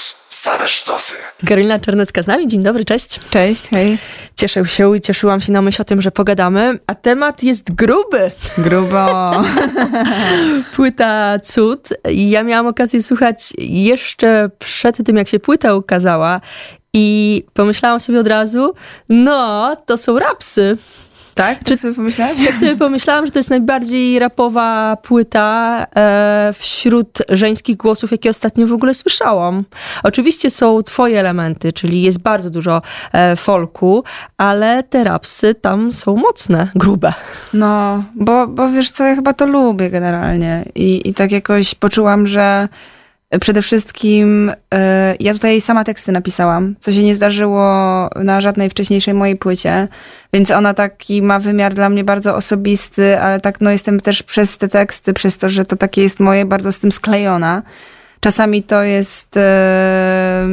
Plus. Same sztosy. Karolina Czernecka z nami. Dzień dobry, cześć. Cześć, hej. Cieszę się i cieszyłam się na myśl o tym, że pogadamy, a temat jest gruby. Grubo. płyta Cud. Ja miałam okazję słuchać jeszcze przed tym, jak się płyta ukazała i pomyślałam sobie od razu, no, to są rapsy. Tak? Czy sobie pomyślałaś? Tak sobie pomyślałam, że to jest najbardziej rapowa płyta e, wśród żeńskich głosów, jakie ostatnio w ogóle słyszałam. Oczywiście są twoje elementy, czyli jest bardzo dużo e, folku, ale te rapsy tam są mocne, grube. No, bo, bo wiesz co, ja chyba to lubię generalnie i, i tak jakoś poczułam, że Przede wszystkim e, ja tutaj sama teksty napisałam, co się nie zdarzyło na żadnej wcześniejszej mojej płycie, więc ona taki ma wymiar dla mnie bardzo osobisty, ale tak no jestem też przez te teksty, przez to, że to takie jest moje, bardzo z tym sklejona. Czasami to jest e,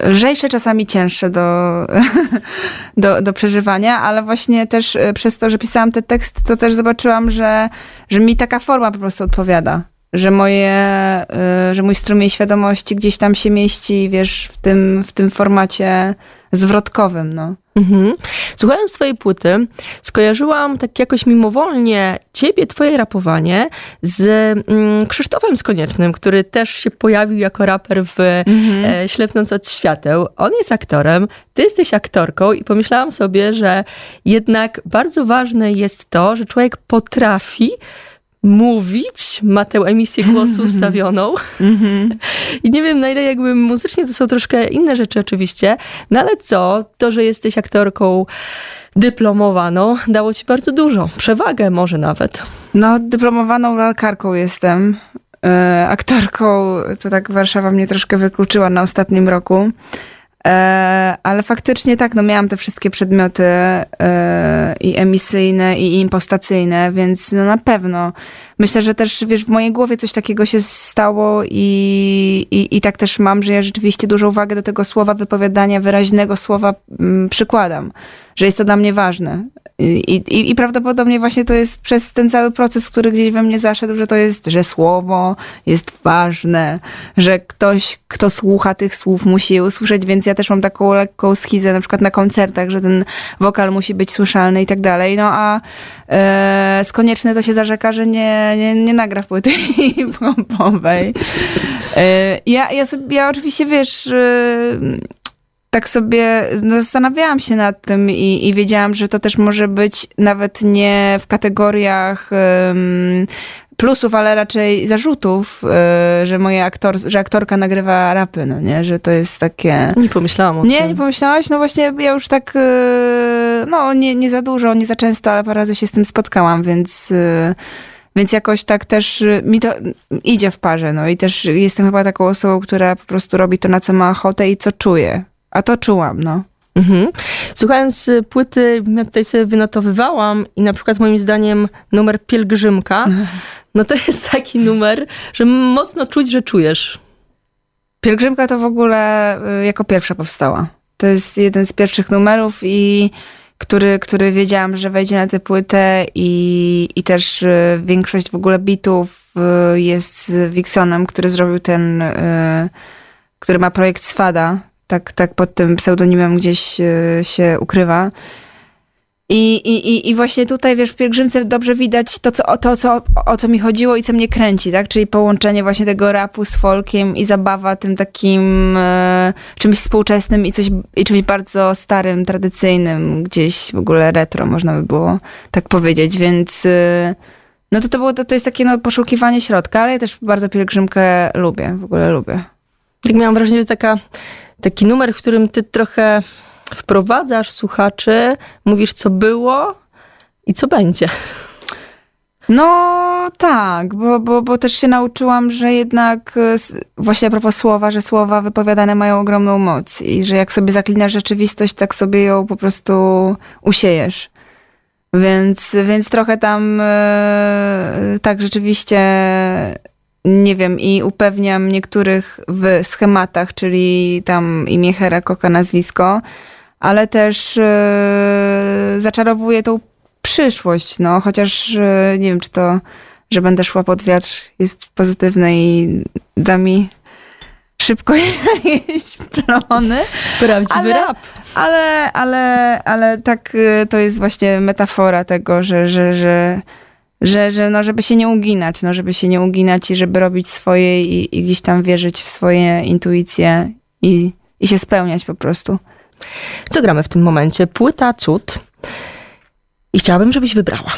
lżejsze, czasami cięższe do, do, do przeżywania, ale właśnie też e, przez to, że pisałam te teksty, to też zobaczyłam, że, że mi taka forma po prostu odpowiada że moje, y, że mój strumień świadomości gdzieś tam się mieści, wiesz, w tym, w tym formacie zwrotkowym, no. Mhm. Słuchając twojej płyty, skojarzyłam tak jakoś mimowolnie ciebie, twoje rapowanie z mm, Krzysztofem Skoniecznym, który też się pojawił jako raper w mhm. e, Ślepnąc od świateł. On jest aktorem, ty jesteś aktorką i pomyślałam sobie, że jednak bardzo ważne jest to, że człowiek potrafi mówić, ma tę emisję głosu ustawioną. I nie wiem, na ile jakby muzycznie to są troszkę inne rzeczy oczywiście, no ale co, to, że jesteś aktorką dyplomowaną, dało ci bardzo dużo. Przewagę może nawet. No, dyplomowaną lalkarką jestem. E, aktorką, to tak Warszawa mnie troszkę wykluczyła na ostatnim roku. E, ale faktycznie tak, no miałam te wszystkie przedmioty e, i emisyjne, i impostacyjne, więc no na pewno. Myślę, że też, wiesz, w mojej głowie coś takiego się stało i, i, i tak też mam, że ja rzeczywiście dużą uwagę do tego słowa wypowiadania, wyraźnego słowa m, przykładam, że jest to dla mnie ważne. I, i, I prawdopodobnie właśnie to jest przez ten cały proces, który gdzieś we mnie zaszedł, że to jest, że słowo jest ważne, że ktoś, kto słucha tych słów, musi je usłyszeć, więc ja też mam taką lekką schizę na przykład na koncertach, że ten wokal musi być słyszalny i tak dalej. No a e, z konieczne to się zarzeka, że nie, nie, nie nagra płyty hip-hopowej. E, ja, ja, sobie, ja oczywiście, wiesz... Tak sobie no, zastanawiałam się nad tym i, i wiedziałam, że to też może być nawet nie w kategoriach um, plusów, ale raczej zarzutów, y, że moja aktor, że aktorka nagrywa rapy, no nie? Że to jest takie... Nie pomyślałam o nie, tym. Nie, nie pomyślałaś? No właśnie ja już tak, y, no nie, nie za dużo, nie za często, ale parę razy się z tym spotkałam, więc... Y, więc jakoś tak też mi to idzie w parze, no i też jestem chyba taką osobą, która po prostu robi to, na co ma ochotę i co czuje. A to czułam, no. Mhm. Słuchając y, płyty, ja tutaj sobie wynotowywałam i na przykład moim zdaniem numer Pielgrzymka, no to jest taki numer, że mocno czuć, że czujesz. Pielgrzymka to w ogóle y, jako pierwsza powstała. To jest jeden z pierwszych numerów i który, który wiedziałam, że wejdzie na tę płytę i, i też y, większość w ogóle bitów jest z Wixonem, który zrobił ten, który ma projekt Swada, tak, tak pod tym pseudonimem gdzieś e, się ukrywa. I, i, I właśnie tutaj, wiesz, w pielgrzymce dobrze widać to, co, to co, o co mi chodziło i co mnie kręci, tak? Czyli połączenie właśnie tego rapu z folkiem i zabawa tym takim e, czymś współczesnym i, coś, i czymś bardzo starym, tradycyjnym, gdzieś w ogóle retro, można by było tak powiedzieć, więc e, no to to, było, to, to jest takie no, poszukiwanie środka, ale ja też bardzo pielgrzymkę lubię, w ogóle lubię. Tak miałam wrażenie, że taka taki numer, w którym ty trochę wprowadzasz słuchaczy, mówisz co było i co będzie. No tak, bo, bo, bo też się nauczyłam, że jednak e, właśnie a propos słowa, że słowa wypowiadane mają ogromną moc i że jak sobie zaklinasz rzeczywistość, tak sobie ją po prostu usiejesz. Więc, więc trochę tam e, tak rzeczywiście nie wiem, i upewniam niektórych w schematach, czyli tam imię Hera, Koka, nazwisko, ale też yy, zaczarowuje tą przyszłość, no, chociaż yy, nie wiem, czy to, że będę szła pod wiatr jest pozytywne i da mi szybko jeść plony. Prawdziwy ale, rap. Ale, ale, ale tak y, to jest właśnie metafora tego, że, że, że, że, że no, żeby się nie uginać, no, żeby się nie uginać i żeby robić swoje i, i gdzieś tam wierzyć w swoje intuicje i, i się spełniać po prostu. Co gramy w tym momencie? Płyta Cud. I chciałabym, żebyś wybrała.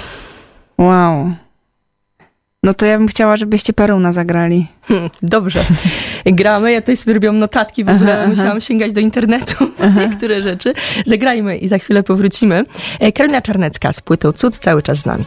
Wow. No to ja bym chciała, żebyście Peruna zagrali. Hmm, dobrze. Gramy. Ja tutaj sobie robiłam notatki, w ogóle aha, musiałam aha. sięgać do internetu aha. niektóre rzeczy. Zagrajmy i za chwilę powrócimy. E, Karolina Czarnecka z płytą Cud cały czas z nami.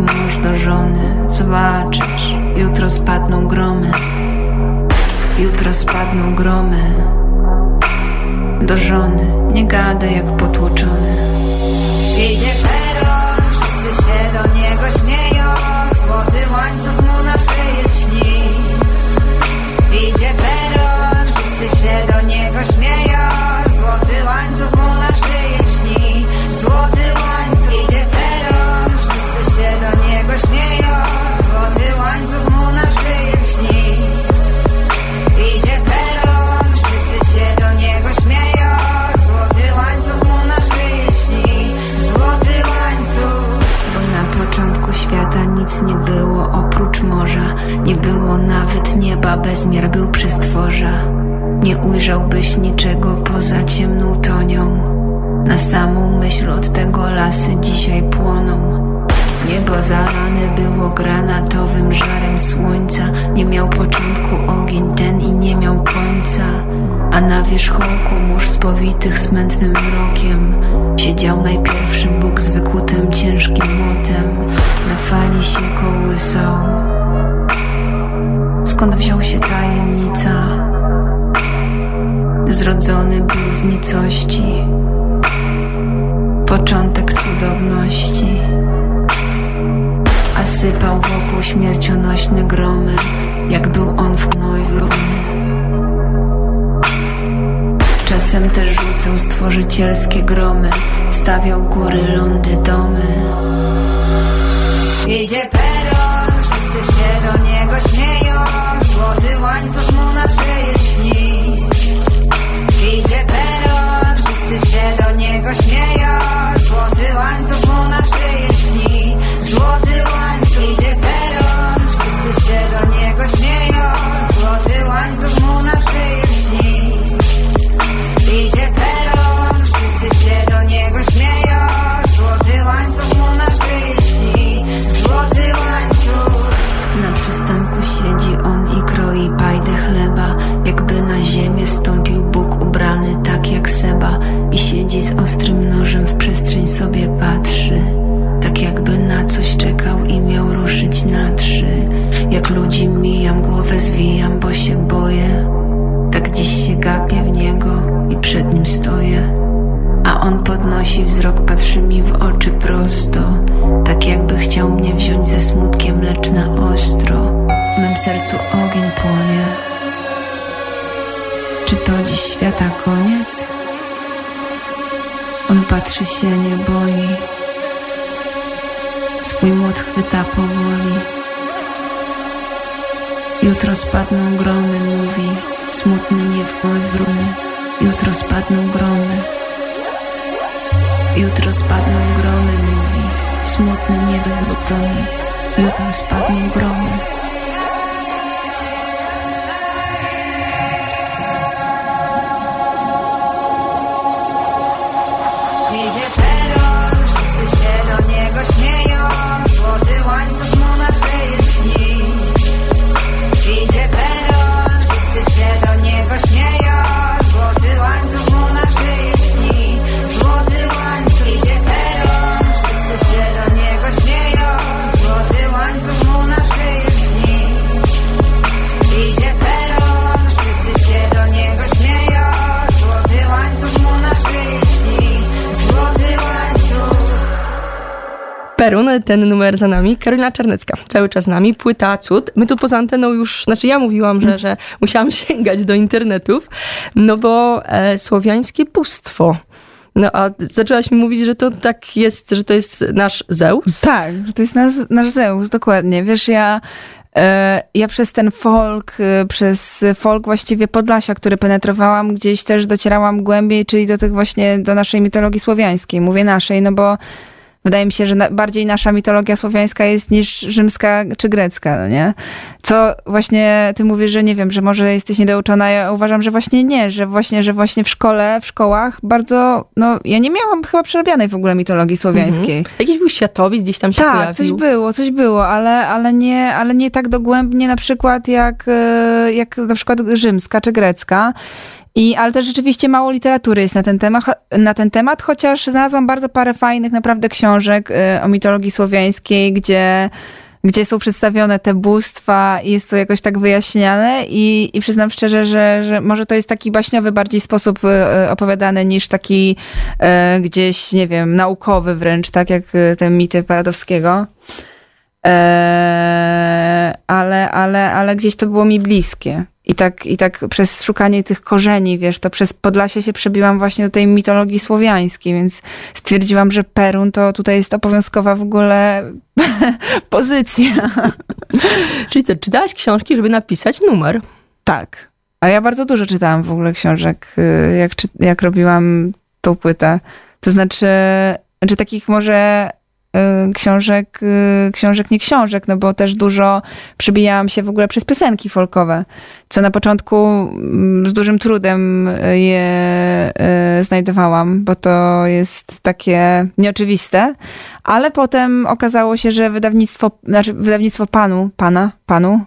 mąż do żony. Zobaczysz, jutro spadną gromy. Jutro spadną gromy. Do żony, nie gadaj jak potłoczony. Idzie bezmiar był przy stworza Nie ujrzałbyś niczego poza ciemną tonią. Na samą myśl od tego lasy dzisiaj płoną. Niebo zalane było granatowym żarem słońca. Nie miał początku ogień ten i nie miał końca. A na wierzchołku mórz spowitych smętnym mrokiem. Siedział najpierwszy Bóg z wykutym ciężkim młotem. Na fali się kołysał skąd wziął się tajemnica. Zrodzony był z nicości, początek cudowności, a sypał wokół śmiercionośne gromy, jak był on w gnojlu. Czasem też rzucał stworzycielskie gromy, stawiał góry, lądy, domy. Idzie wszyscy się do niego śmieją Złoty łańcuch mu na szyję śni Idzie peron, wszyscy się do niego śmieją Złoty łańcuch mu na szyję śni Złoty zwijam, bo się boję. Tak dziś się gapię w niego i przed nim stoję. A on podnosi wzrok, patrzy mi w oczy prosto. Tak jakby chciał mnie wziąć ze smutkiem, lecz na ostro. W mym sercu ogień płonie. Czy to dziś świata koniec? On patrzy się, nie boi. Swój młot chwyta powoli Jutro spadną grony, mówi, smutny nie wpływ runy. Jutro spadną grony. Jutro spadną grony, mówi, smutny nie wpływ runy. Jutro spadną grony. Perun, ten numer za nami, Karolina Czarnecka, cały czas z nami, płyta Cud. My tu poza anteną już, znaczy ja mówiłam, że, że musiałam sięgać do internetów, no bo e, słowiańskie bóstwo. No a zaczęłaś mi mówić, że to tak jest, że to jest nasz Zeus. Tak, że to jest nasz, nasz Zeus, dokładnie. Wiesz, ja, e, ja przez ten folk, e, przez folk właściwie Podlasia, który penetrowałam, gdzieś też docierałam głębiej, czyli do tych właśnie, do naszej mitologii słowiańskiej. Mówię naszej, no bo wydaje mi się, że na, bardziej nasza mitologia słowiańska jest niż rzymska czy grecka, no nie? Co właśnie ty mówisz, że nie wiem, że może jesteś niedouczona, ja uważam, że właśnie nie, że właśnie, że właśnie w szkole, w szkołach bardzo, no ja nie miałam chyba przerabianej w ogóle mitologii słowiańskiej. Mhm. Jakiś był światowiec, gdzieś tam się Tak, pojawił. coś było, coś było, ale, ale, nie, ale nie tak dogłębnie na przykład jak, e, jak na przykład rzymska czy grecka. I, ale też rzeczywiście mało literatury jest na ten, temat, na ten temat, chociaż znalazłam bardzo parę fajnych naprawdę książek e, o mitologii słowiańskiej, gdzie, gdzie są przedstawione te bóstwa i jest to jakoś tak wyjaśniane i, i przyznam szczerze, że, że może to jest taki baśniowy bardziej sposób e, opowiadany niż taki gdzieś, nie wiem, naukowy wręcz, tak jak te mity Paradowskiego. E, ale, ale, ale gdzieś to było mi bliskie. I tak, I tak przez szukanie tych korzeni, wiesz, to przez Podlasie się przebiłam właśnie do tej mitologii słowiańskiej, więc stwierdziłam, że Perun to tutaj jest obowiązkowa w ogóle pozycja. Czyli co, czytałaś książki, żeby napisać numer? Tak. Ale ja bardzo dużo czytałam w ogóle książek, y, jak, jak robiłam tą płytę. To znaczy, znaczy takich może książek, y, książek nie książek, no bo też dużo przybijałam się w ogóle przez piosenki folkowe, co na początku mm, z dużym trudem y, je y, znajdowałam, bo to jest takie nieoczywiste, ale potem okazało się, że wydawnictwo, znaczy wydawnictwo panu, pana, panu,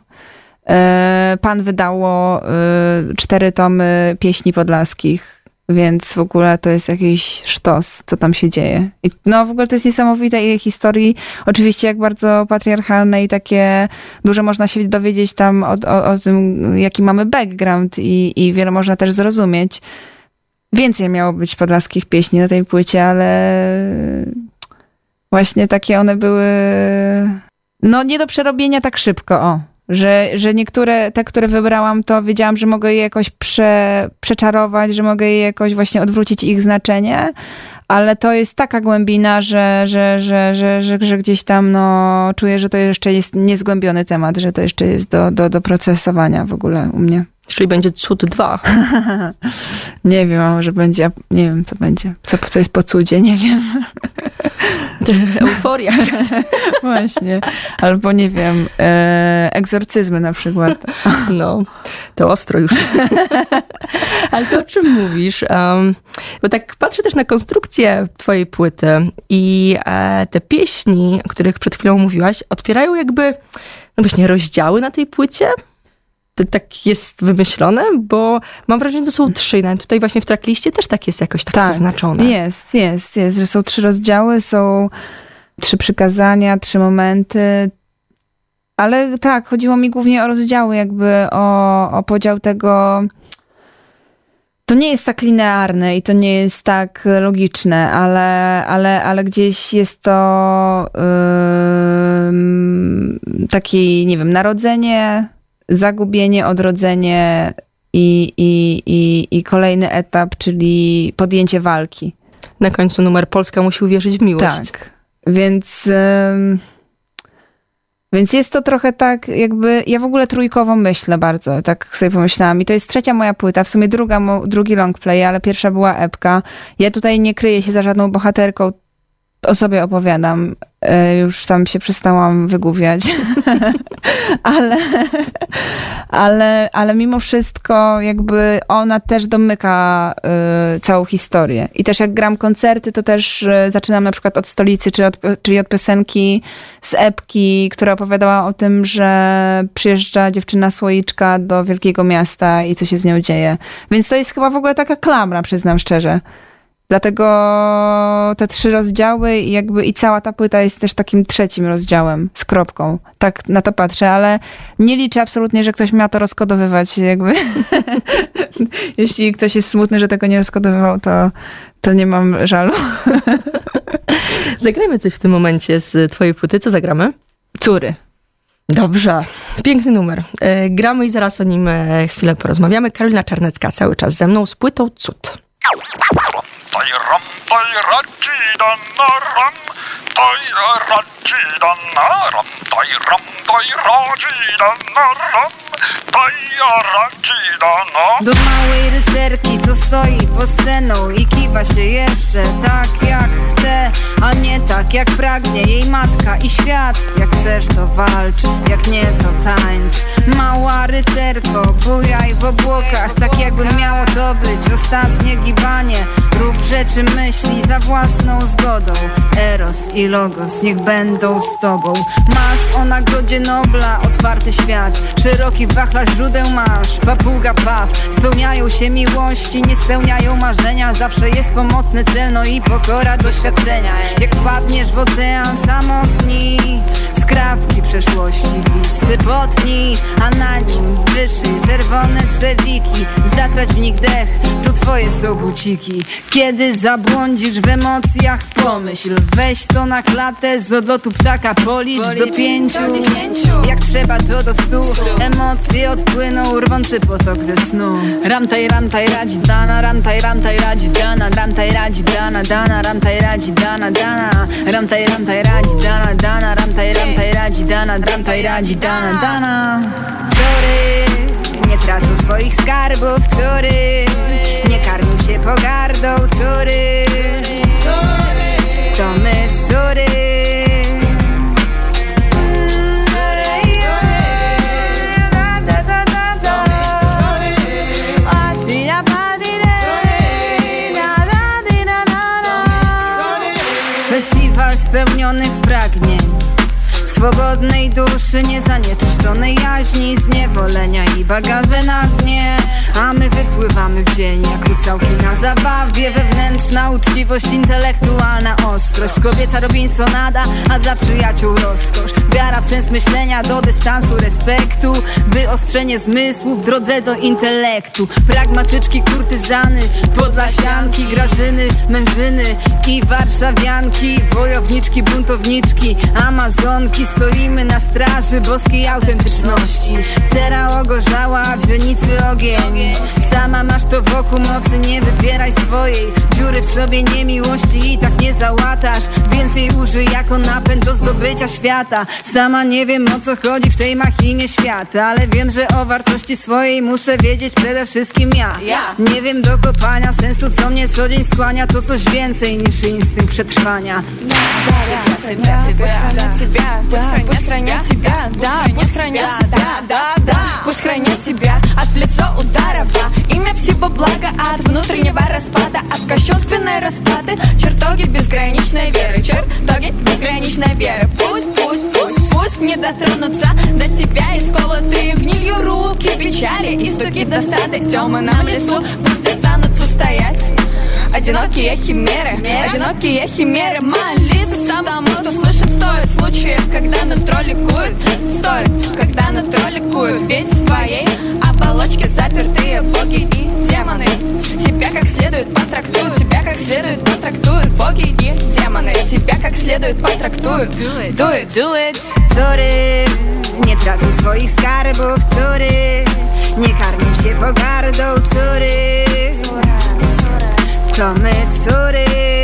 Pan wydało cztery tomy pieśni podlaskich, więc w ogóle to jest jakiś sztos, co tam się dzieje. I no w ogóle to jest niesamowite i historii, oczywiście jak bardzo patriarchalne i takie dużo można się dowiedzieć tam o, o, o tym, jaki mamy background i, i wiele można też zrozumieć. Więcej miało być podlaskich pieśni na tej płycie, ale właśnie takie one były no nie do przerobienia tak szybko, o. Że, że niektóre, te, które wybrałam, to wiedziałam, że mogę je jakoś prze, przeczarować, że mogę je jakoś właśnie odwrócić ich znaczenie, ale to jest taka głębina, że, że, że, że, że, że gdzieś tam no, czuję, że to jeszcze jest niezgłębiony temat, że to jeszcze jest do, do, do procesowania w ogóle u mnie. Czyli będzie Cud 2. Nie wiem, a może będzie, nie wiem co będzie, co, co jest po cudzie, nie wiem. Euforia. Właśnie. Albo nie wiem, e, egzorcyzmy na przykład. No, to ostro już. Ale to o czym mówisz? Um, bo tak patrzę też na konstrukcję twojej płyty i e, te pieśni, o których przed chwilą mówiłaś, otwierają jakby, no właśnie, rozdziały na tej płycie. Tak jest wymyślone, bo mam wrażenie, że to są trzy. Nawet tutaj właśnie w trackliście też tak jest jakoś tak, zaznaczone. Jest, jest, jest, że są trzy rozdziały, są trzy przykazania, trzy momenty. Ale tak, chodziło mi głównie o rozdziały, jakby o, o podział tego. To nie jest tak linearne i to nie jest tak logiczne, ale, ale, ale gdzieś jest to ym, taki, nie wiem, narodzenie, zagubienie, odrodzenie i, i, i, i kolejny etap, czyli podjęcie walki. Na końcu numer Polska musi uwierzyć w miłość. Tak. Więc ym, Więc jest to trochę tak, jakby ja w ogóle trójkowo myślę bardzo, tak sobie pomyślałam. I to jest trzecia moja płyta, w sumie druga, drugi long play, ale pierwsza była epka. Ja tutaj nie kryję się za żadną bohaterką, o sobie opowiadam. E, już tam się przestałam wygówiać. ale, ale, ale mimo wszystko jakby ona też domyka y, całą historię. I też jak gram koncerty, to też y, zaczynam na przykład od stolicy, czy od, czyli od piosenki z epki, która opowiadała o tym, że przyjeżdża dziewczyna słoiczka do wielkiego miasta i co się z nią dzieje. Więc to jest chyba w ogóle taka klamra, przyznam szczerze. Dlatego te trzy rozdziały i jakby i cała ta płyta jest też takim trzecim rozdziałem z kropką. Tak na to patrzę, ale nie liczę absolutnie, że ktoś miał to rozkodowywać. Jakby. Jeśli ktoś jest smutny, że tego nie rozkodowywał, to, to nie mam żalu. Zagrajmy coś w tym momencie z twojej płyty. Co zagramy? Cury. Dobrze, piękny numer. E, gramy i zaraz o nim e, chwilę porozmawiamy. Karolina Czarnecka cały czas ze mną z płytą Cud. Bayram bayrağı çiğdanlarım Do małej rycerki, co stoi pod sceną i kiwa się jeszcze tak jak chce, a nie tak jak pragnie jej matka i świat. Jak chcesz to walcz, jak nie to tańcz. Mała rycerko, bujaj w obłokach, tak jakby miało to być ostatnie gibanie. Rób rzeczy myśli za własną zgodą. Eros i Logos niech będą z tobą. Masz o nagrodzie Nobla otwarty świat, szeroki wachlarz źródeł masz. Papuga paw, spełniają się miłości, nie spełniają marzenia. Zawsze jest pomocny cel, no i pokora doświadczenia. Jak wpadniesz w ocean samotni, skrawki przeszłości, listy potni, a na nim wyszy czerwone trzewiki. Zatrać w nich dech, to twoje są buciki. Kiedy zabłądzisz w emocjach, pomyśl Weź to na klatę, z odlotu ptaka policz, do pięciu. Jak trzeba to do stu. Emocje odpłyną, rwący potok ze snu. Ramtaj, ramtaj, radzi dana Ramtaj, ramtaj, radzi dana Ramtaj, radzi dana, dana Ramtaj, radzi dana, dana. Ramtaj, ramtaj, radzi dana, dana Ramtaj, ramtaj, radzi dana Ramtaj, radzi dana, dana. Wzory nie tracą swoich skarbów, córy Nie karmią się pogardą, córy To my, córy spełnionych Swobodnej duszy, niezanieczyszczonej jaźni Zniewolenia i bagaże na dnie. A my wypływamy w dzień jak rusałki na zabawie. Wewnętrzna uczciwość, intelektualna ostrość. Kobieca Robinsonada, a dla przyjaciół rozkosz. Wiara w sens myślenia do dystansu, respektu. Wyostrzenie zmysłów w drodze do intelektu. Pragmatyczki, kurtyzany, podlasianki Grażyny, mężyny i warszawianki. Wojowniczki, buntowniczki, amazonki Stoimy na straży boskiej autentyczności Cera ogorzała, w źrenicy ogień Sama masz to wokół mocy, nie wybieraj swojej Dziury w sobie niemiłości i tak nie załatasz Więcej użyj jako napęd do zdobycia świata Sama nie wiem o co chodzi w tej machinie świata Ale wiem, że o wartości swojej muszę wiedzieć przede wszystkim ja Nie wiem do kopania sensu, co mnie co dzień skłania To coś więcej niż instynkt przetrwania Pracy, pracy, pracy, pracy, да, пусть хранят тебя, да, пусть хранят тебя, да, да, пусть хранят тебя от в лицо удара, во. Имя всего блага, от внутреннего распада, от кощунственной расплаты, чертоги безграничной веры, чертоги безграничной веры, пусть, пусть, пусть, пусть не дотронутся до тебя исколотые гнилью руки, печали и стуки досады. В темном лесу, пусть останутся стоять Одинокие химеры, одинокие химеры. Молиться самому, кто слышит, стоит Случаев, когда нутро ликует Стоит, когда нутро ликует Ведь в твоей оболочке запертые боги и демоны. Тебя как следует потрактуют Тебя как следует потрактуют Боги и демоны. Тебя как следует потрактуют. Do it, do it, do it. Córy nie tracą swoich skarbów, córy Nie karmią się pogardą, córy To my, córy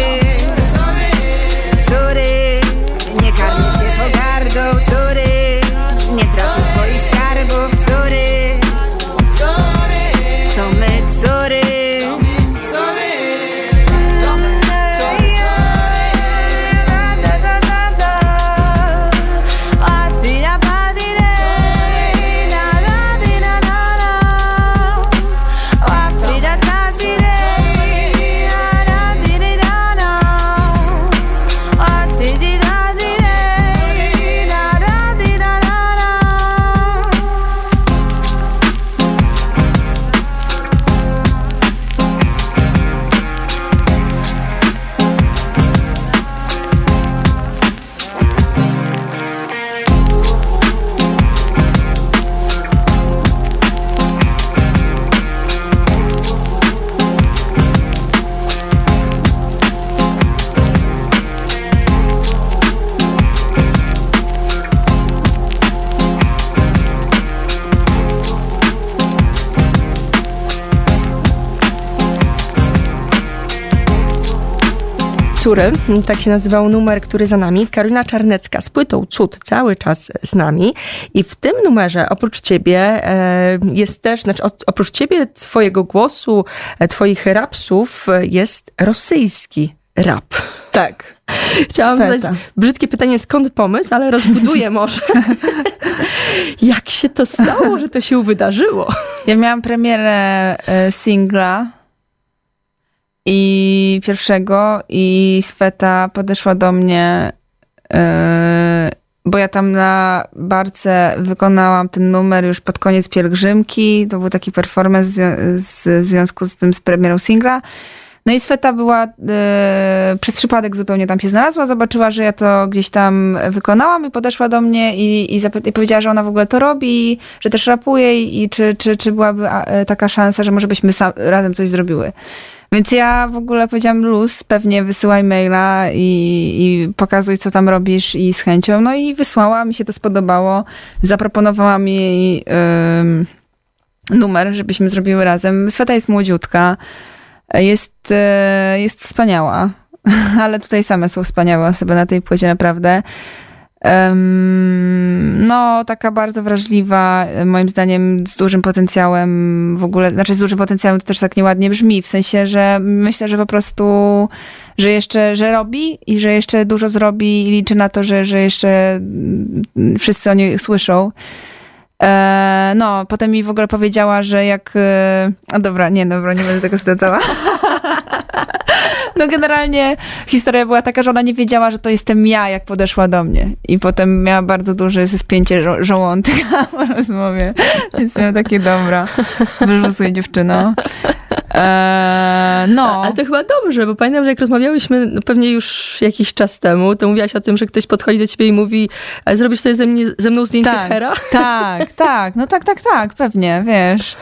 Córy, tak się nazywał numer, który za nami. Karolina Czarnecka z płytą Cud cały czas z nami. I w tym numerze oprócz ciebie e, jest też, znaczy oprócz ciebie, twojego głosu, e, twoich rapsów jest rosyjski rap. Tak. Chciałam Sweta. zadać brzydkie pytanie, skąd pomysł, ale rozbuduję może. Jak się to stało, że to się wydarzyło? Ja miałam premierę e, singla i pierwszego i Sweta podeszła do mnie, e, bo ja tam na barce wykonałam ten numer już pod koniec pielgrzymki. To był taki performance w związku z tym z premierą singla. No i Sweta była e, przez przypadek zupełnie tam się znalazła, zobaczyła, że ja to gdzieś tam wykonałam i podeszła do mnie i, i, i powiedziała, że ona w ogóle to robi, że też rapuje i, i czy, czy, czy byłaby e, taka szansa, że może byśmy razem coś zrobiły. Więc ja w ogóle powiedziałam luz, pewnie wysyłaj maila i, i pokazuj, co tam robisz i z chęcią. No i wysłała, mi się to spodobało. Zaproponowałam jej numer, żebyśmy zrobiły razem. Sweta jest młodziutka jest, e, jest wspaniała. Ale tutaj same są wspaniałe osoby na tej płycie, naprawdę. No, taka bardzo wrażliwa, moim zdaniem z dużym potencjałem w ogóle, znaczy z dużym potencjałem to też tak nieładnie brzmi, w sensie, że myślę, że po prostu, że jeszcze, że robi i że jeszcze dużo zrobi i liczy na to, że, że jeszcze wszyscy o niej słyszą. E, no, potem mi w ogóle powiedziała, że jak... E, a dobra, nie, dobra, nie będę tego zdradzała. No generalnie historia była taka, że ona nie wiedziała, że to jestem ja, jak podeszła do mnie. I potem miała bardzo duże spięcie żo żołądka w rozmowie. Więc miała takie, dobra, wyrzusuj dziewczyno. Eee, no. Ale to chyba dobrze, bo pamiętam, że jak rozmawiałyśmy no pewnie już jakiś czas temu, to mówiłaś o tym, że ktoś podchodzi do ciebie i mówi, zrobisz sobie ze, mnie, ze mną zdjęcie tak, Hera? Tak, tak, no tak, tak, tak, pewnie, wiesz.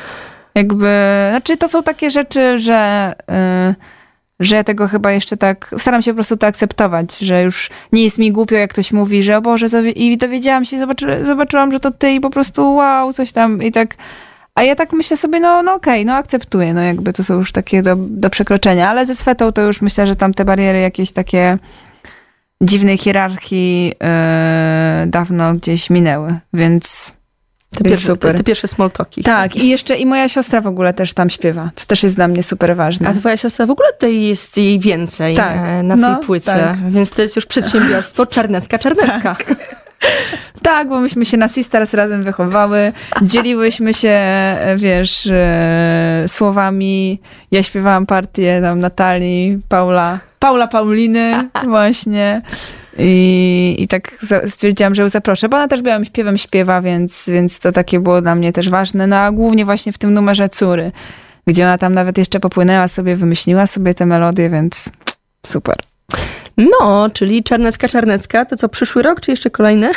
Jakby, znaczy to są takie rzeczy, że... Yy, że tego chyba jeszcze tak, staram się po prostu to akceptować, że już nie jest mi głupio, jak ktoś mówi, że o Boże, i dowiedziałam się, zobaczy, zobaczyłam, że to ty i po prostu wow, coś tam i tak, a ja tak myślę sobie, no, no okej, okay, no akceptuję, no jakby to są już takie do, do przekroczenia, ale ze swetą to już myślę, że tam te bariery jakieś takie dziwnej hierarchii yy, dawno gdzieś minęły, więc te pierwsze, super. Te, te pierwsze small talki. Tak, i jeszcze i moja siostra w ogóle też tam śpiewa, co też jest dla mnie super ważne. A twoja siostra w ogóle tutaj jest jej więcej tak, e, na no, tej płycie, tak. więc to jest już przedsiębiorstwo Czarnecka-Czarnecka. Tak. Tak, bo myśmy się na Sisters razem wychowały, dzieliłyśmy się, e, wiesz, e, słowami. Ja śpiewałam partię tam Natalii, Paula, Paula Pauliny właśnie. I, I tak stwierdziłam, że ją zaproszę, bo ona też była śpiewem śpiewa, więc, więc to takie było dla mnie też ważne. No a głównie właśnie w tym numerze Córy, gdzie ona tam nawet jeszcze popłynęła sobie, wymyśliła sobie te melodie, więc super. No, czyli Czarnecka, Czarnecka, to co, przyszły rok, czy jeszcze kolejny?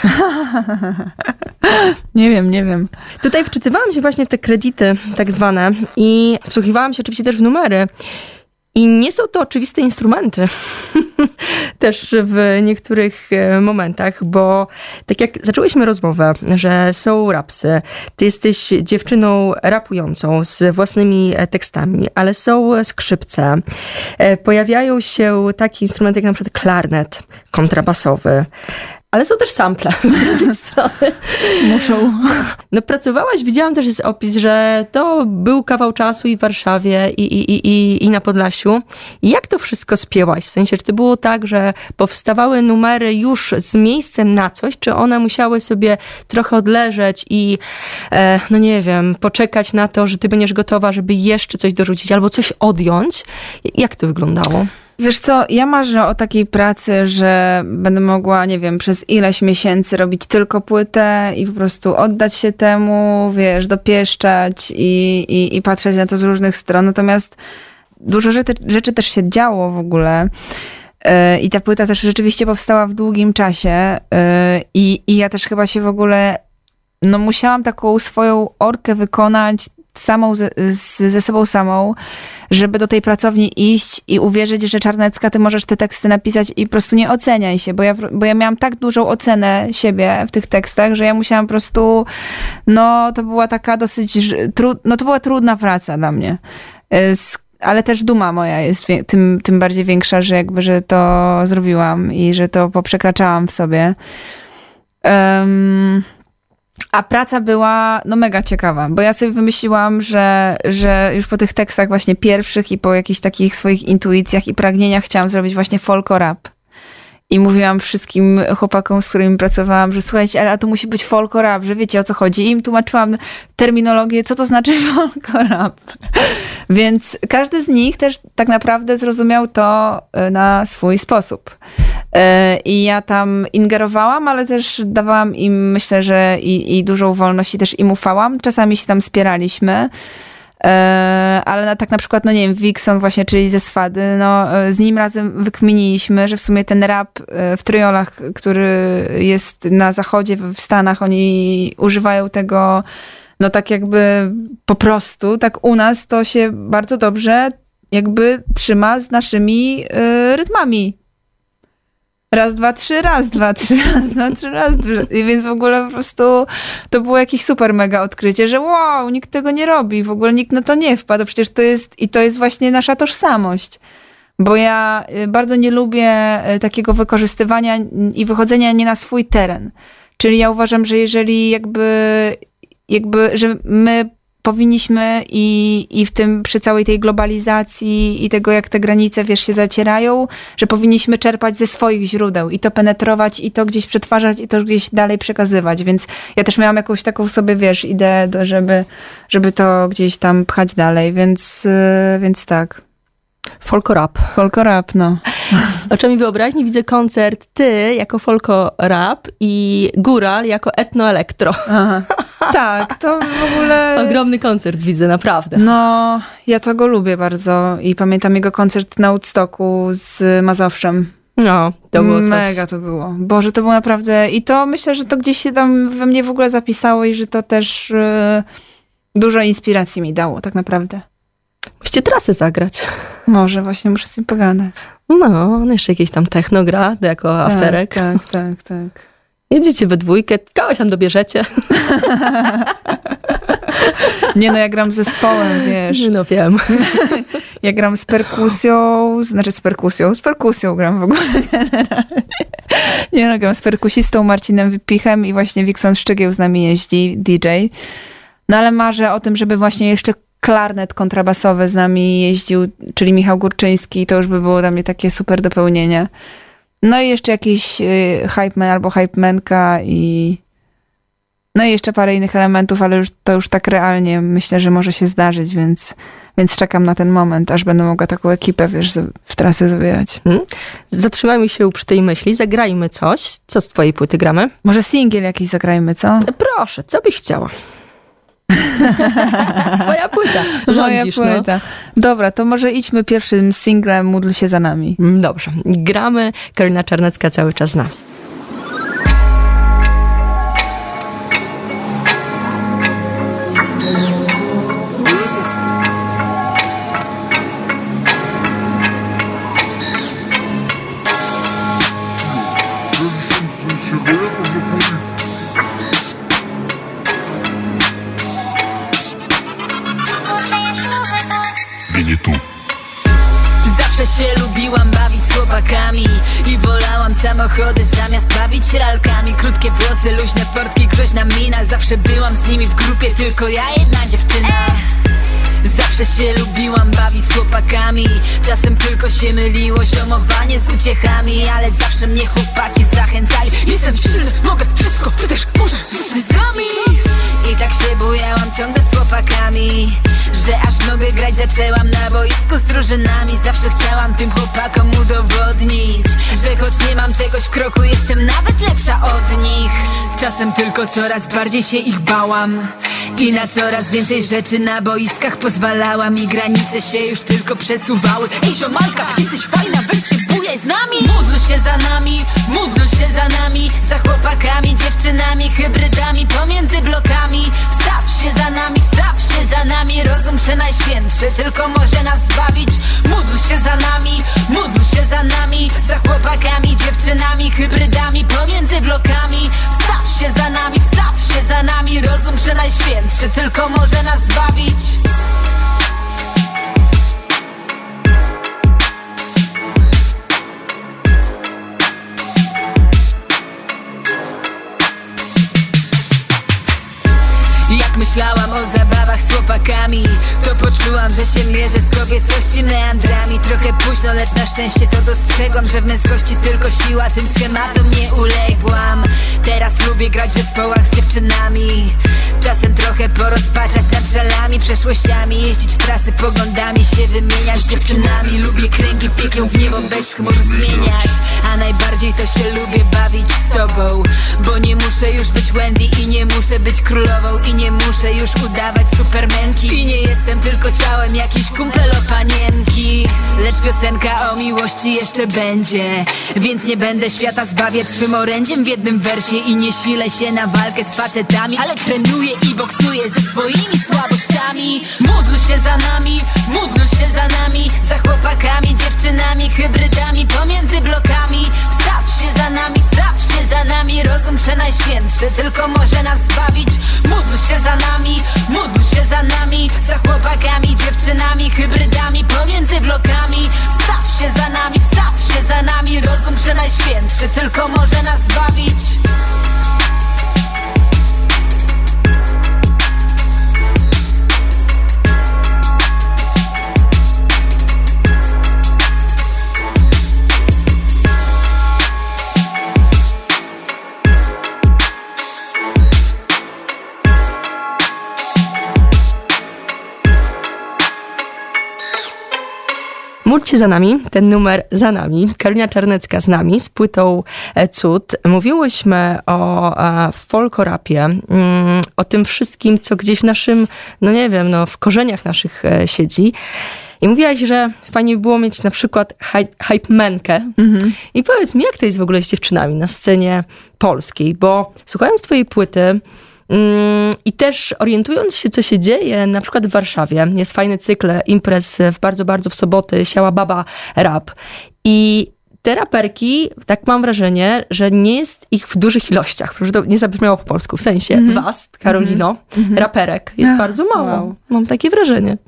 nie wiem, nie wiem. Tutaj wczytywałam się właśnie w te kredyty tak zwane i wsłuchiwałam się oczywiście też w numery. I nie są to oczywiste instrumenty, też w niektórych e, momentach, bo tak jak zaczęłyśmy rozmowę, że są rapsy, ty jesteś dziewczyną rapującą z własnymi e, tekstami, ale są skrzypce. E, pojawiają się takie instrumenty jak na przykład klarnet kontrabasowy. Ale są też sample z drugiej strony. Muszą. No pracowałaś, widziałam też jest opis, że to był kawał czasu i w Warszawie i, i, i, i na Podlasiu. Jak to wszystko spięłaś? W sensie, czy to było tak, że powstawały numery już z miejscem na coś, czy one musiały sobie trochę odleżeć i e, no nie wiem, poczekać na to, że ty będziesz gotowa, żeby jeszcze coś dorzucić albo coś odjąć? Jak to wyglądało? Wiesz co, ja marzę o takiej pracy, że będę mogła, nie wiem, przez ileś miesięcy robić tylko płytę i po prostu oddać się temu, wiesz, dopieszczać i, i, i patrzeć na to z różnych stron. Natomiast dużo rzeczy, rzeczy też się działo w ogóle. E, I ta płyta też rzeczywiście powstała w długim czasie. E, I, I ja też chyba się w ogóle, no musiałam taką swoją orkę wykonać samą ze, ze sobą samą, żeby do tej pracowni iść i uwierzyć, że Czarnecka, ty możesz te teksty napisać i po prostu nie oceniaj się, bo ja, bo ja miałam tak dużą ocenę siebie w tych tekstach, że ja musiałam po prostu, no to była taka dosyć, no to była trudna praca dla mnie. ale też duma moja jest tym, tym bardziej większa, że jakby, że to zrobiłam i że to poprzekraczałam w sobie. Um, a praca była no mega ciekawa, bo ja sobie wymyśliłam, że, że już po tych tekstach właśnie pierwszych i po jakichś takich swoich intuicjach i pragnieniach chciałam zrobić właśnie folko rap. I mówiłam wszystkim chłopakom, z którymi pracowałam, że słuchajcie, ale to musi być folko rap, że wiecie o co chodzi. I im tłumaczyłam terminologię, co to znaczy folko rap. Więc każdy z nich też tak naprawdę zrozumiał to e, na swój sposób. E, I ja tam ingerowałam, ale też dawałam im, myślę, że i, i dużą wolność i też im ufałam. Czasami się tam spieraliśmy. E, ale na, tak na przykład, no nie wiem, Wixon właśnie, czyli ze Swady, no z nim razem wykminiliśmy, że w sumie ten rap w triolach, który jest na zachodzie, w Stanach, oni używają tego no tak jakby po prostu, tak u nas to się bardzo dobrze jakby trzyma z naszymi y, rytmami. Raz, dwa, trzy, raz, dwa, trzy, raz, dwa, trzy, raz, dwa. I więc w ogóle po prostu to było jakieś super mega odkrycie, że wow, nikt tego nie robi, w ogóle nikt na to nie wpadł. Przecież to jest, i to jest właśnie nasza tożsamość. Bo ja y, bardzo nie lubię y, takiego wykorzystywania i wychodzenia nie na swój teren. Czyli ja uważam, że jeżeli jakby jakby, że my powinniśmy i, i w tym przy całej tej globalizacji i tego, jak te granice, wiesz, się zacierają, że powinniśmy czerpać ze swoich źródeł i to penetrować i to gdzieś przetwarzać i to gdzieś dalej przekazywać, więc ja też miałam jakąś taką sobie, wiesz, ideę, do, żeby, żeby to gdzieś tam pchać dalej, więc, yy, więc tak. Folko rap. Folko rap, no. Oczami wyobraźni widzę koncert ty jako folko rap i Góral jako etno-elektro. Tak, to w ogóle... Ogromny koncert widzę, naprawdę. No, ja to go lubię bardzo i pamiętam jego koncert na Woodstocku z Mazowszem. No, to było coś. Mega to było. Boże, to było naprawdę... I to myślę, że to gdzieś się tam we mnie w ogóle zapisało i że to też yy, dużo inspiracji mi dało, tak naprawdę. Musicie trasy zagrać. Może, właśnie muszę z nim pogadać. No, on jeszcze jakieś tam techno gra jako tak, afterek. Tak, tak, tak. Jedziecie we dwójkę, kogoś tam dobierzecie. Nie no, ja gram z zespołem, wiesz. No wiem. Ja gram z perkusją, znaczy z perkusją, z perkusją gram w ogóle Nie no, gram z perkusistą Marcinem Wypichem i właśnie Wikson Szczygieł z nami jeździ, DJ. No ale marzę o tym, żeby właśnie jeszcze klarnet kontrabasowy z nami jeździł, czyli Michał Górczyński, to już by było dla mnie takie super dopełnienie. No i jeszcze jakiś y, hype man albo hype manka i no i jeszcze parę innych elementów, ale już, to już tak realnie myślę, że może się zdarzyć, więc, więc czekam na ten moment, aż będę mogła taką ekipę, wiesz, w trasę zabierać. Hmm. Zatrzymajmy się przy tej myśli, zagrajmy coś. Co z twojej płyty gramy? Może singiel jakiś zagrajmy, co? Proszę, co byś chciała? Twoja płyta. Rządzisz, Moja płyta. No. Dobra, to może idźmy pierwszym singlem Módl się za nami. Dobrze. Gramy. Karolina Czarnecka cały czas z nami. Samochody zamiast bawić się lalkami. Krótkie włosy, luźne portki, groźna mina. Zawsze byłam z nimi w grupie, tylko ja jedna dziewczyna Zawsze się lubiłam bawić z chłopakami. Czasem tylko się myliło ziomowanie z uciechami Ale zawsze mnie chłopaki zachęcali. Jestem silny, mogę wszystko, ty też możesz z nami. I tak się bujałam ciągle z chłopakami Że aż mogę grać zaczęłam na boisku z drużynami. Zawsze chciałam tym chłopakom udowodnić Że choć nie mam czegoś w kroku Jestem nawet lepsza od nich. Z czasem tylko coraz bardziej się ich bałam I na coraz więcej rzeczy na boiskach pozwalała mi Granice się już tylko przesuwały. Ej ziomalka, jesteś fajna, weź się bujaj z nami. Módl się za nami, módl się za nami. Za chłopakami, dziewczynami, hybrydami Pomiędzy blokami. Wstaw się za nami, wstaw się za nami Rozum przenajświętszy tylko może nas zbawić. Módl się za nami, módl się za nami Za chłopakami, dziewczynami, hybrydami Pomiędzy blokami. Wstaw się za nami, wstaw się za nami Rozum przenajświętszy tylko może nas zbawić chłopakami. To poczułam, że się mierzę z kobiecości meandrami. Trochę późno, lecz na szczęście to dostrzegłam Że w męskości tylko siła, tym schematom nie uległam. Teraz lubię grać w zespołach z dziewczynami. Czasem trochę porozpaczać nad żalami, przeszłościami. Jeździć w trasy poglądami, się wymieniać z dziewczynami. Lubię kręgi piekią w niebo bez chmur zmieniać. A najbardziej to się lubię bawić z tobą. Bo nie muszę już być Wendy i nie muszę być królową I nie muszę już udawać I nie jestem tylko ciałem jakiś kumpel o panienki. Lecz piosenka o miłości jeszcze będzie. Więc nie będę świata zbawiać swym orędziem w jednym wersie. I nie silę się na walkę z facetami Ale trenuję i boksuję ze swoimi słabościami. Módl się za nami, módl się za nami. Za chłopakami, dziewczynami, hybrydami pomiędzy blokami. Wstaw się za nami, wstaw się za nami Rozum przenajświętszy. Tylko może nas zbawić. Módl się za nami, módl się za nami. Za chłopakami, dziewczynami, hybrydami pomiędzy blokami. Wstaw się za nami, wstaw się za nami. Rozum przenajświętszy. Tylko może nas zbawić Módlcie za nami, ten numer za nami. Karolina Czarnecka z nami, z płytą e, Cud. Mówiłyśmy o e, folkorapie, mm, o tym wszystkim, co gdzieś w naszym, no nie wiem, no w korzeniach naszych e, siedzi. I mówiłaś, że fajnie by było mieć na przykład hype, menkę. I powiedz mi, jak to jest w ogóle z dziewczynami na scenie polskiej? Bo słuchając twojej płyty, I też orientując się, co się dzieje, na przykład w Warszawie, jest fajny cykl imprez w bardzo, bardzo w soboty, Siała Baba Rap. I te raperki, tak mam wrażenie, że nie jest ich w dużych ilościach, że to nie zabrzmiało po polsku, w sensie was, Karolino, raperek, jest Ach, bardzo mało. wow. Mam takie wrażenie.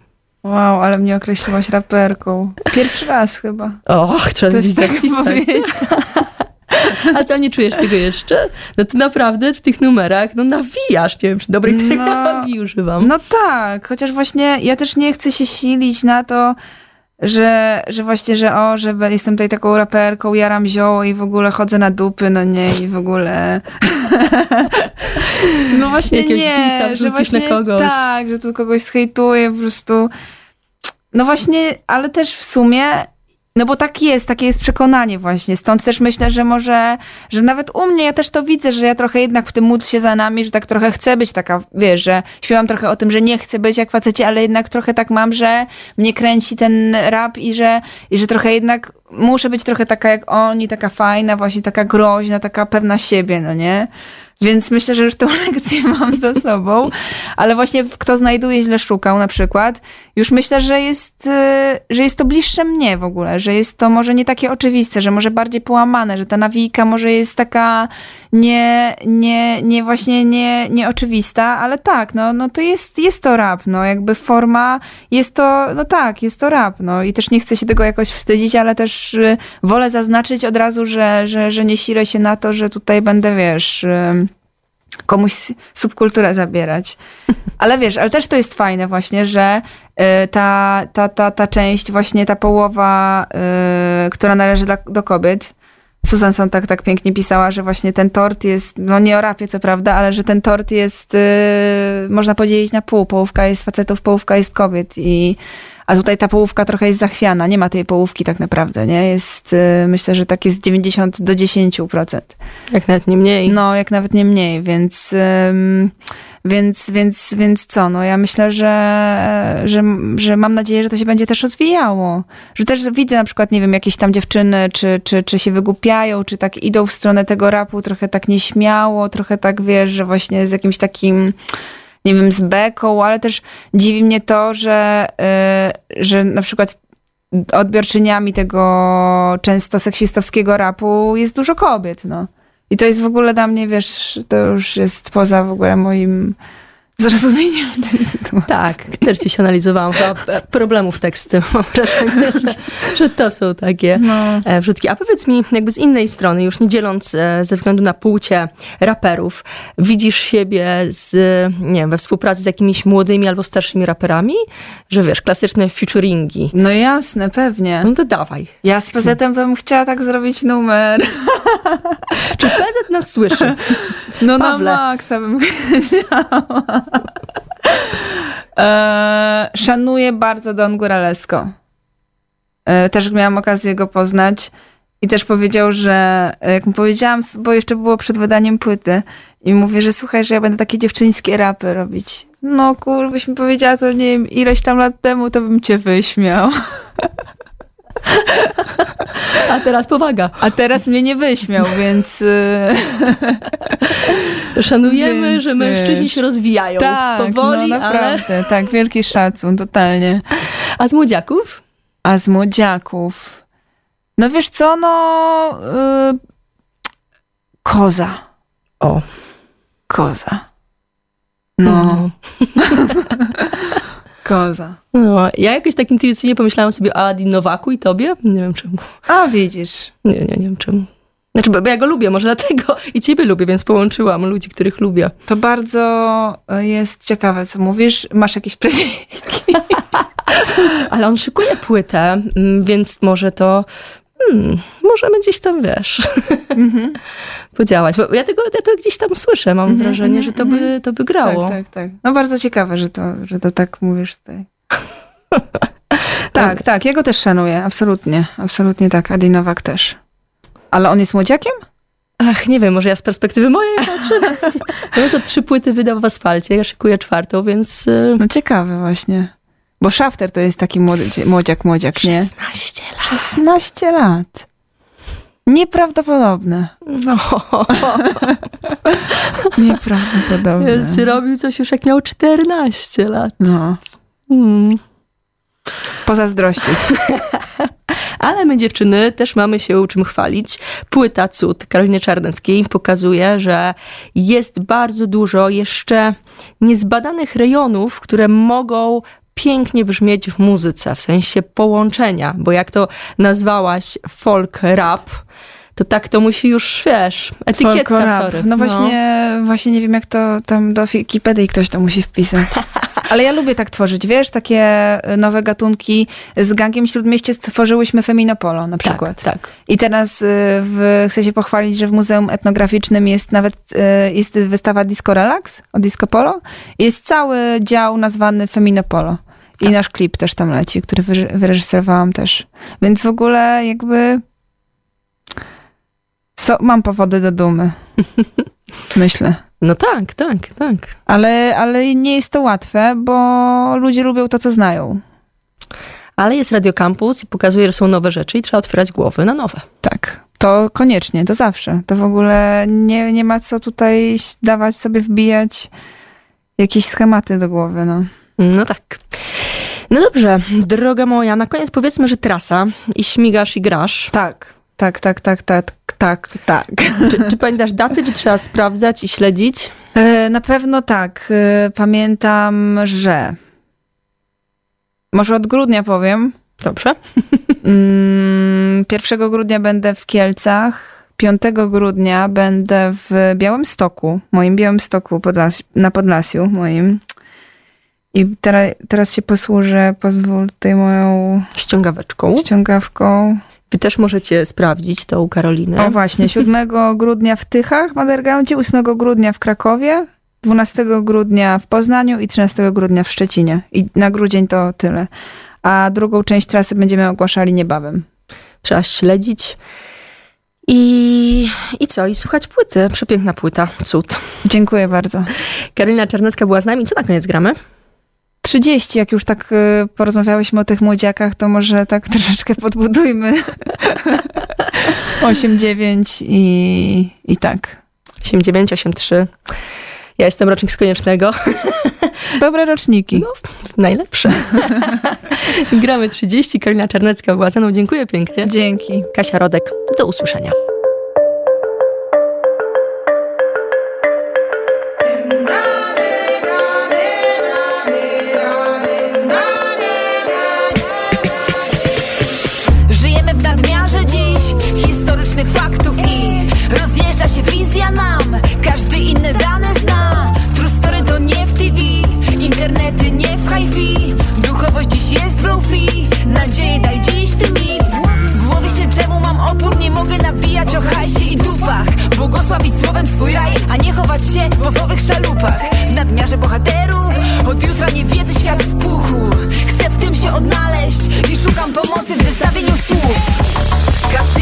Wow, ale mnie określiłaś raperką. Pierwszy raz chyba. Och, trzeba Też tak zapisać. A co, nie czujesz tego jeszcze? No ty naprawdę w tych numerach, no nawijasz, nie wiem, czy dobrej No. terminologii używam. No tak, chociaż właśnie ja też nie chcę się silić na to, że, że właśnie, że o, że jestem tutaj taką raperką, jaram zioło i w ogóle chodzę na dupy, no nie, i w ogóle... no właśnie Jakiegoś nie, że właśnie na kogoś. tak, że tu kogoś zhejtuję po prostu. No właśnie, ale też w sumie no bo tak jest, takie jest przekonanie właśnie. Stąd też myślę, że może, że nawet u mnie ja też to widzę, że ja trochę jednak w tym módl się za nami, że tak trochę chcę być taka, wiesz, że śpiewam trochę o tym, że nie chcę być jak faceci, ale jednak trochę tak mam, że mnie kręci ten rap i że, i że trochę jednak muszę być trochę taka jak oni, taka fajna, właśnie taka groźna, taka pewna siebie, no nie? Więc myślę, że już tą lekcję mam za sobą. Ale właśnie kto znajduje źle szukał na przykład, już myślę, że jest, y, że jest to bliższe mnie w ogóle, że jest to może nie takie oczywiste, że może bardziej połamane, że ta nawijka może jest taka nie, nie, nie właśnie nie, nieoczywista, ale tak, no, no to jest, jest to rap, no jakby forma jest to, no tak, jest to rap, no i też nie chcę się tego jakoś wstydzić, ale też y, wolę zaznaczyć od razu, że, że, że nie silę się na to, że tutaj będę, wiesz... Komuś subkulturę zabierać. Ale wiesz, ale też to jest fajne właśnie, że y, ta, ta, ta, ta część, właśnie ta połowa, y, która należy do, do kobiet, Susan Son tak, tak pięknie pisała, że właśnie ten tort jest, no nie o rapie co prawda, ale że ten tort jest, y, można podzielić na pół. Połówka jest facetów, połówka jest kobiet i a tutaj ta połówka trochę jest zachwiana. Nie ma tej połówki tak naprawdę, nie? Jest, y, myślę, że tak jest 90 do 10%. Jak nawet nie mniej. No, jak nawet nie mniej, więc, więc, więc, więc co, no ja myślę, że, że, że mam nadzieję, że to się będzie też rozwijało. Że też widzę na przykład, nie wiem, jakieś tam dziewczyny, czy, czy, czy się wygłupiają, czy tak idą w stronę tego rapu trochę tak nieśmiało, trochę tak, wiesz, że właśnie z jakimś takim nie wiem, z beką, ale też dziwi mnie to, że, y, że na przykład odbiorczyniami tego często seksistowskiego rapu jest dużo kobiet, no. I to jest w ogóle dla mnie, wiesz, to już jest poza w ogóle moim zrozumieniem tej sytuacji. Tak, też dziś analizowałam chyba e, problemów teksty. Mam wrażenie, że, że to są takie No. e, wrzutki. A powiedz mi, jakby z innej strony, już nie dzieląc e, ze względu na płcie raperów, widzisz siebie z, nie wiem, we współpracy z jakimiś młodymi albo starszymi raperami? Że wiesz, klasyczne featuringi. No jasne, pewnie. No to dawaj. Ja z PZ-em to bym chciała tak zrobić numer. Czy PZ nas słyszy? No Pawle. na maksa bym. E, szanuję bardzo Don Góralesko. E, też miałam okazję go poznać i też powiedział, że e, jak mu powiedziałam, bo jeszcze było przed wydaniem płyty i mówię, że słuchaj, że ja będę takie dziewczyńskie rapy robić. No kur, byś mi powiedziała to nie wiem ileś tam lat temu, to bym cię wyśmiał. A teraz powaga. A teraz mnie nie wyśmiał, więc... e, Szanujemy, Więc, że mężczyźni wiesz, się rozwijają Tak, powoli, no ale... naprawdę, tak, wielki szacun, totalnie. A z młodziaków? A z młodziaków, no wiesz co, no... y, koza, O. koza. No, koza. No, ja jakoś tak intuicyjnie pomyślałam sobie o Adi Nowaku i tobie. Nie wiem czemu. A widzisz, Nie, nie, nie wiem czemu. Znaczy, bo ja go lubię, może dlatego i ciebie lubię, więc połączyłam ludzi, których lubię. to bardzo y, jest ciekawe, co mówisz. Masz jakieś prezenty? Ale on szykuje płytę, mm, więc może to... Hmm, możemy gdzieś tam, wiesz, podziałać. Bo ja, tego, ja to gdzieś tam słyszę, mam wrażenie, że to by, to by grało. Tak, tak, tak. No bardzo ciekawe, że to, że to tak mówisz tutaj. tak, tak, ja go też szanuję, absolutnie, absolutnie tak, Adi Nowak też. Ale on jest młodziakiem? Ach, nie wiem, może ja z perspektywy mojej patrzę. No to trzy płyty wydał w asfalcie, ja szykuję czwartą, więc... y, No ciekawe właśnie. Bo Shafter to jest taki młody, młodziak, młodziak, nie? 16 lat. 16 lat. Nieprawdopodobne. No, Nieprawdopodobne. zrobił coś już jak miał 14 lat. No, Hmm. pozazdrościć. Ale my dziewczyny też mamy się czym chwalić. Płyta Cud Karoliny Czarneckiej pokazuje, że jest bardzo dużo jeszcze niezbadanych rejonów, które mogą pięknie brzmieć w muzyce, w sensie połączenia, bo jak to nazwałaś folk rap, to tak to musi już, wiesz, etykietka, Folklorap. sorry. No właśnie, właśnie nie wiem, jak to tam do Wikipedii ktoś to musi wpisać. Ale ja lubię tak tworzyć, wiesz, takie y, nowe gatunki. Z Gangiem Śródmieście stworzyłyśmy Feminopolo na przykład. Tak, tak. I teraz y, w, chcę się pochwalić, że w Muzeum Etnograficznym jest nawet y, jest wystawa Disco Relax o Disco Polo. Jest cały dział nazwany Feminopolo. I nasz klip też tam leci, który wyre- wyreżyserowałam też. Więc w ogóle jakby so, mam powody do dumy. Myślę. No tak, tak, tak. Ale, ale nie jest to łatwe, bo ludzie lubią to, co znają. Ale jest Radio Campus i pokazuje, że są nowe rzeczy i trzeba otwierać głowy na nowe. Tak. To koniecznie, to zawsze. To w ogóle nie, nie ma co tutaj dawać sobie wbijać jakieś schematy do głowy, no. No tak. No dobrze, droga moja, na koniec powiedzmy, że trasa i śmigasz i grasz. Tak, tak, tak, tak, tak, tak, tak. Czy, czy pamiętasz daty, czy trzeba sprawdzać i śledzić? E, Na pewno tak. E, Pamiętam, że może od grudnia powiem. Dobrze. Mm, 1 grudnia będę w Kielcach. 5 grudnia będę w Białymstoku, moim Białymstoku Podlas- na Podlasiu moim. I teraz, teraz się posłużę, pozwól tutaj moją Ściągaweczką. ściągawką. Wy też możecie sprawdzić to u Karoliny. O właśnie, 7 grudnia w Tychach w Undergroundzie, 8 grudnia w Krakowie, 12 grudnia w Poznaniu i 13 grudnia w Szczecinie. I na grudzień to tyle. A drugą część trasy będziemy ogłaszali niebawem. Trzeba śledzić. I, I co? I słuchać płyty. Przepiękna płyta. Cud. Dziękuję bardzo. Karolina Czarnecka była z nami. Co na koniec gramy? 30, jak już tak y, porozmawiałyśmy o tych młodziakach, to może tak troszeczkę podbudujmy. 8, 9 i, i tak. 89, 83. Ja jestem rocznik z koniecznego. Dobre roczniki. No, najlepsze. Gramy 30. Karolina Czarnecka była ze mną. Dziękuję pięknie. Dzięki. Kasia Rodek. Do usłyszenia. Rozmawiać o hajsie i dupach. Błogosławić słowem swój raj A nie chować się w owowych szalupach. W nadmiarze bohaterów Od jutra nie wiedzy świat w puchu. Chcę w tym się odnaleźć I szukam pomocy w zestawieniu słów. Kasy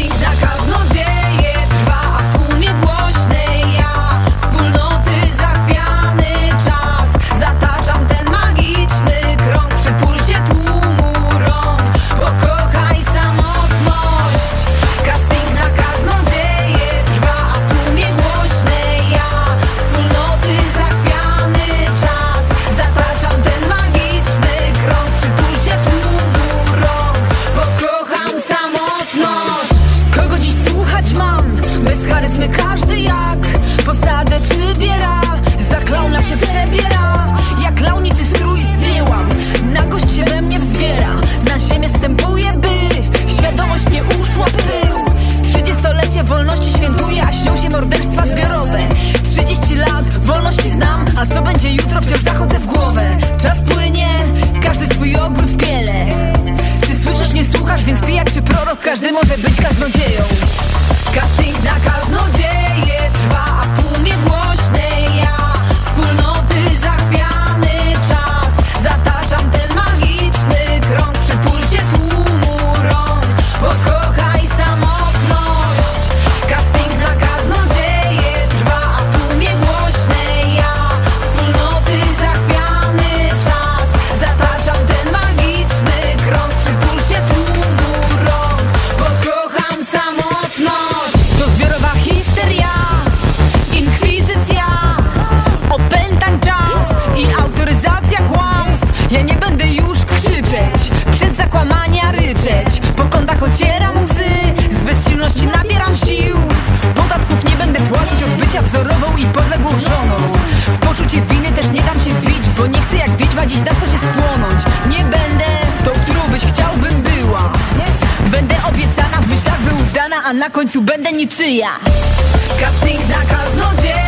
na końcu będę niczyja. Casting na kaznodzieje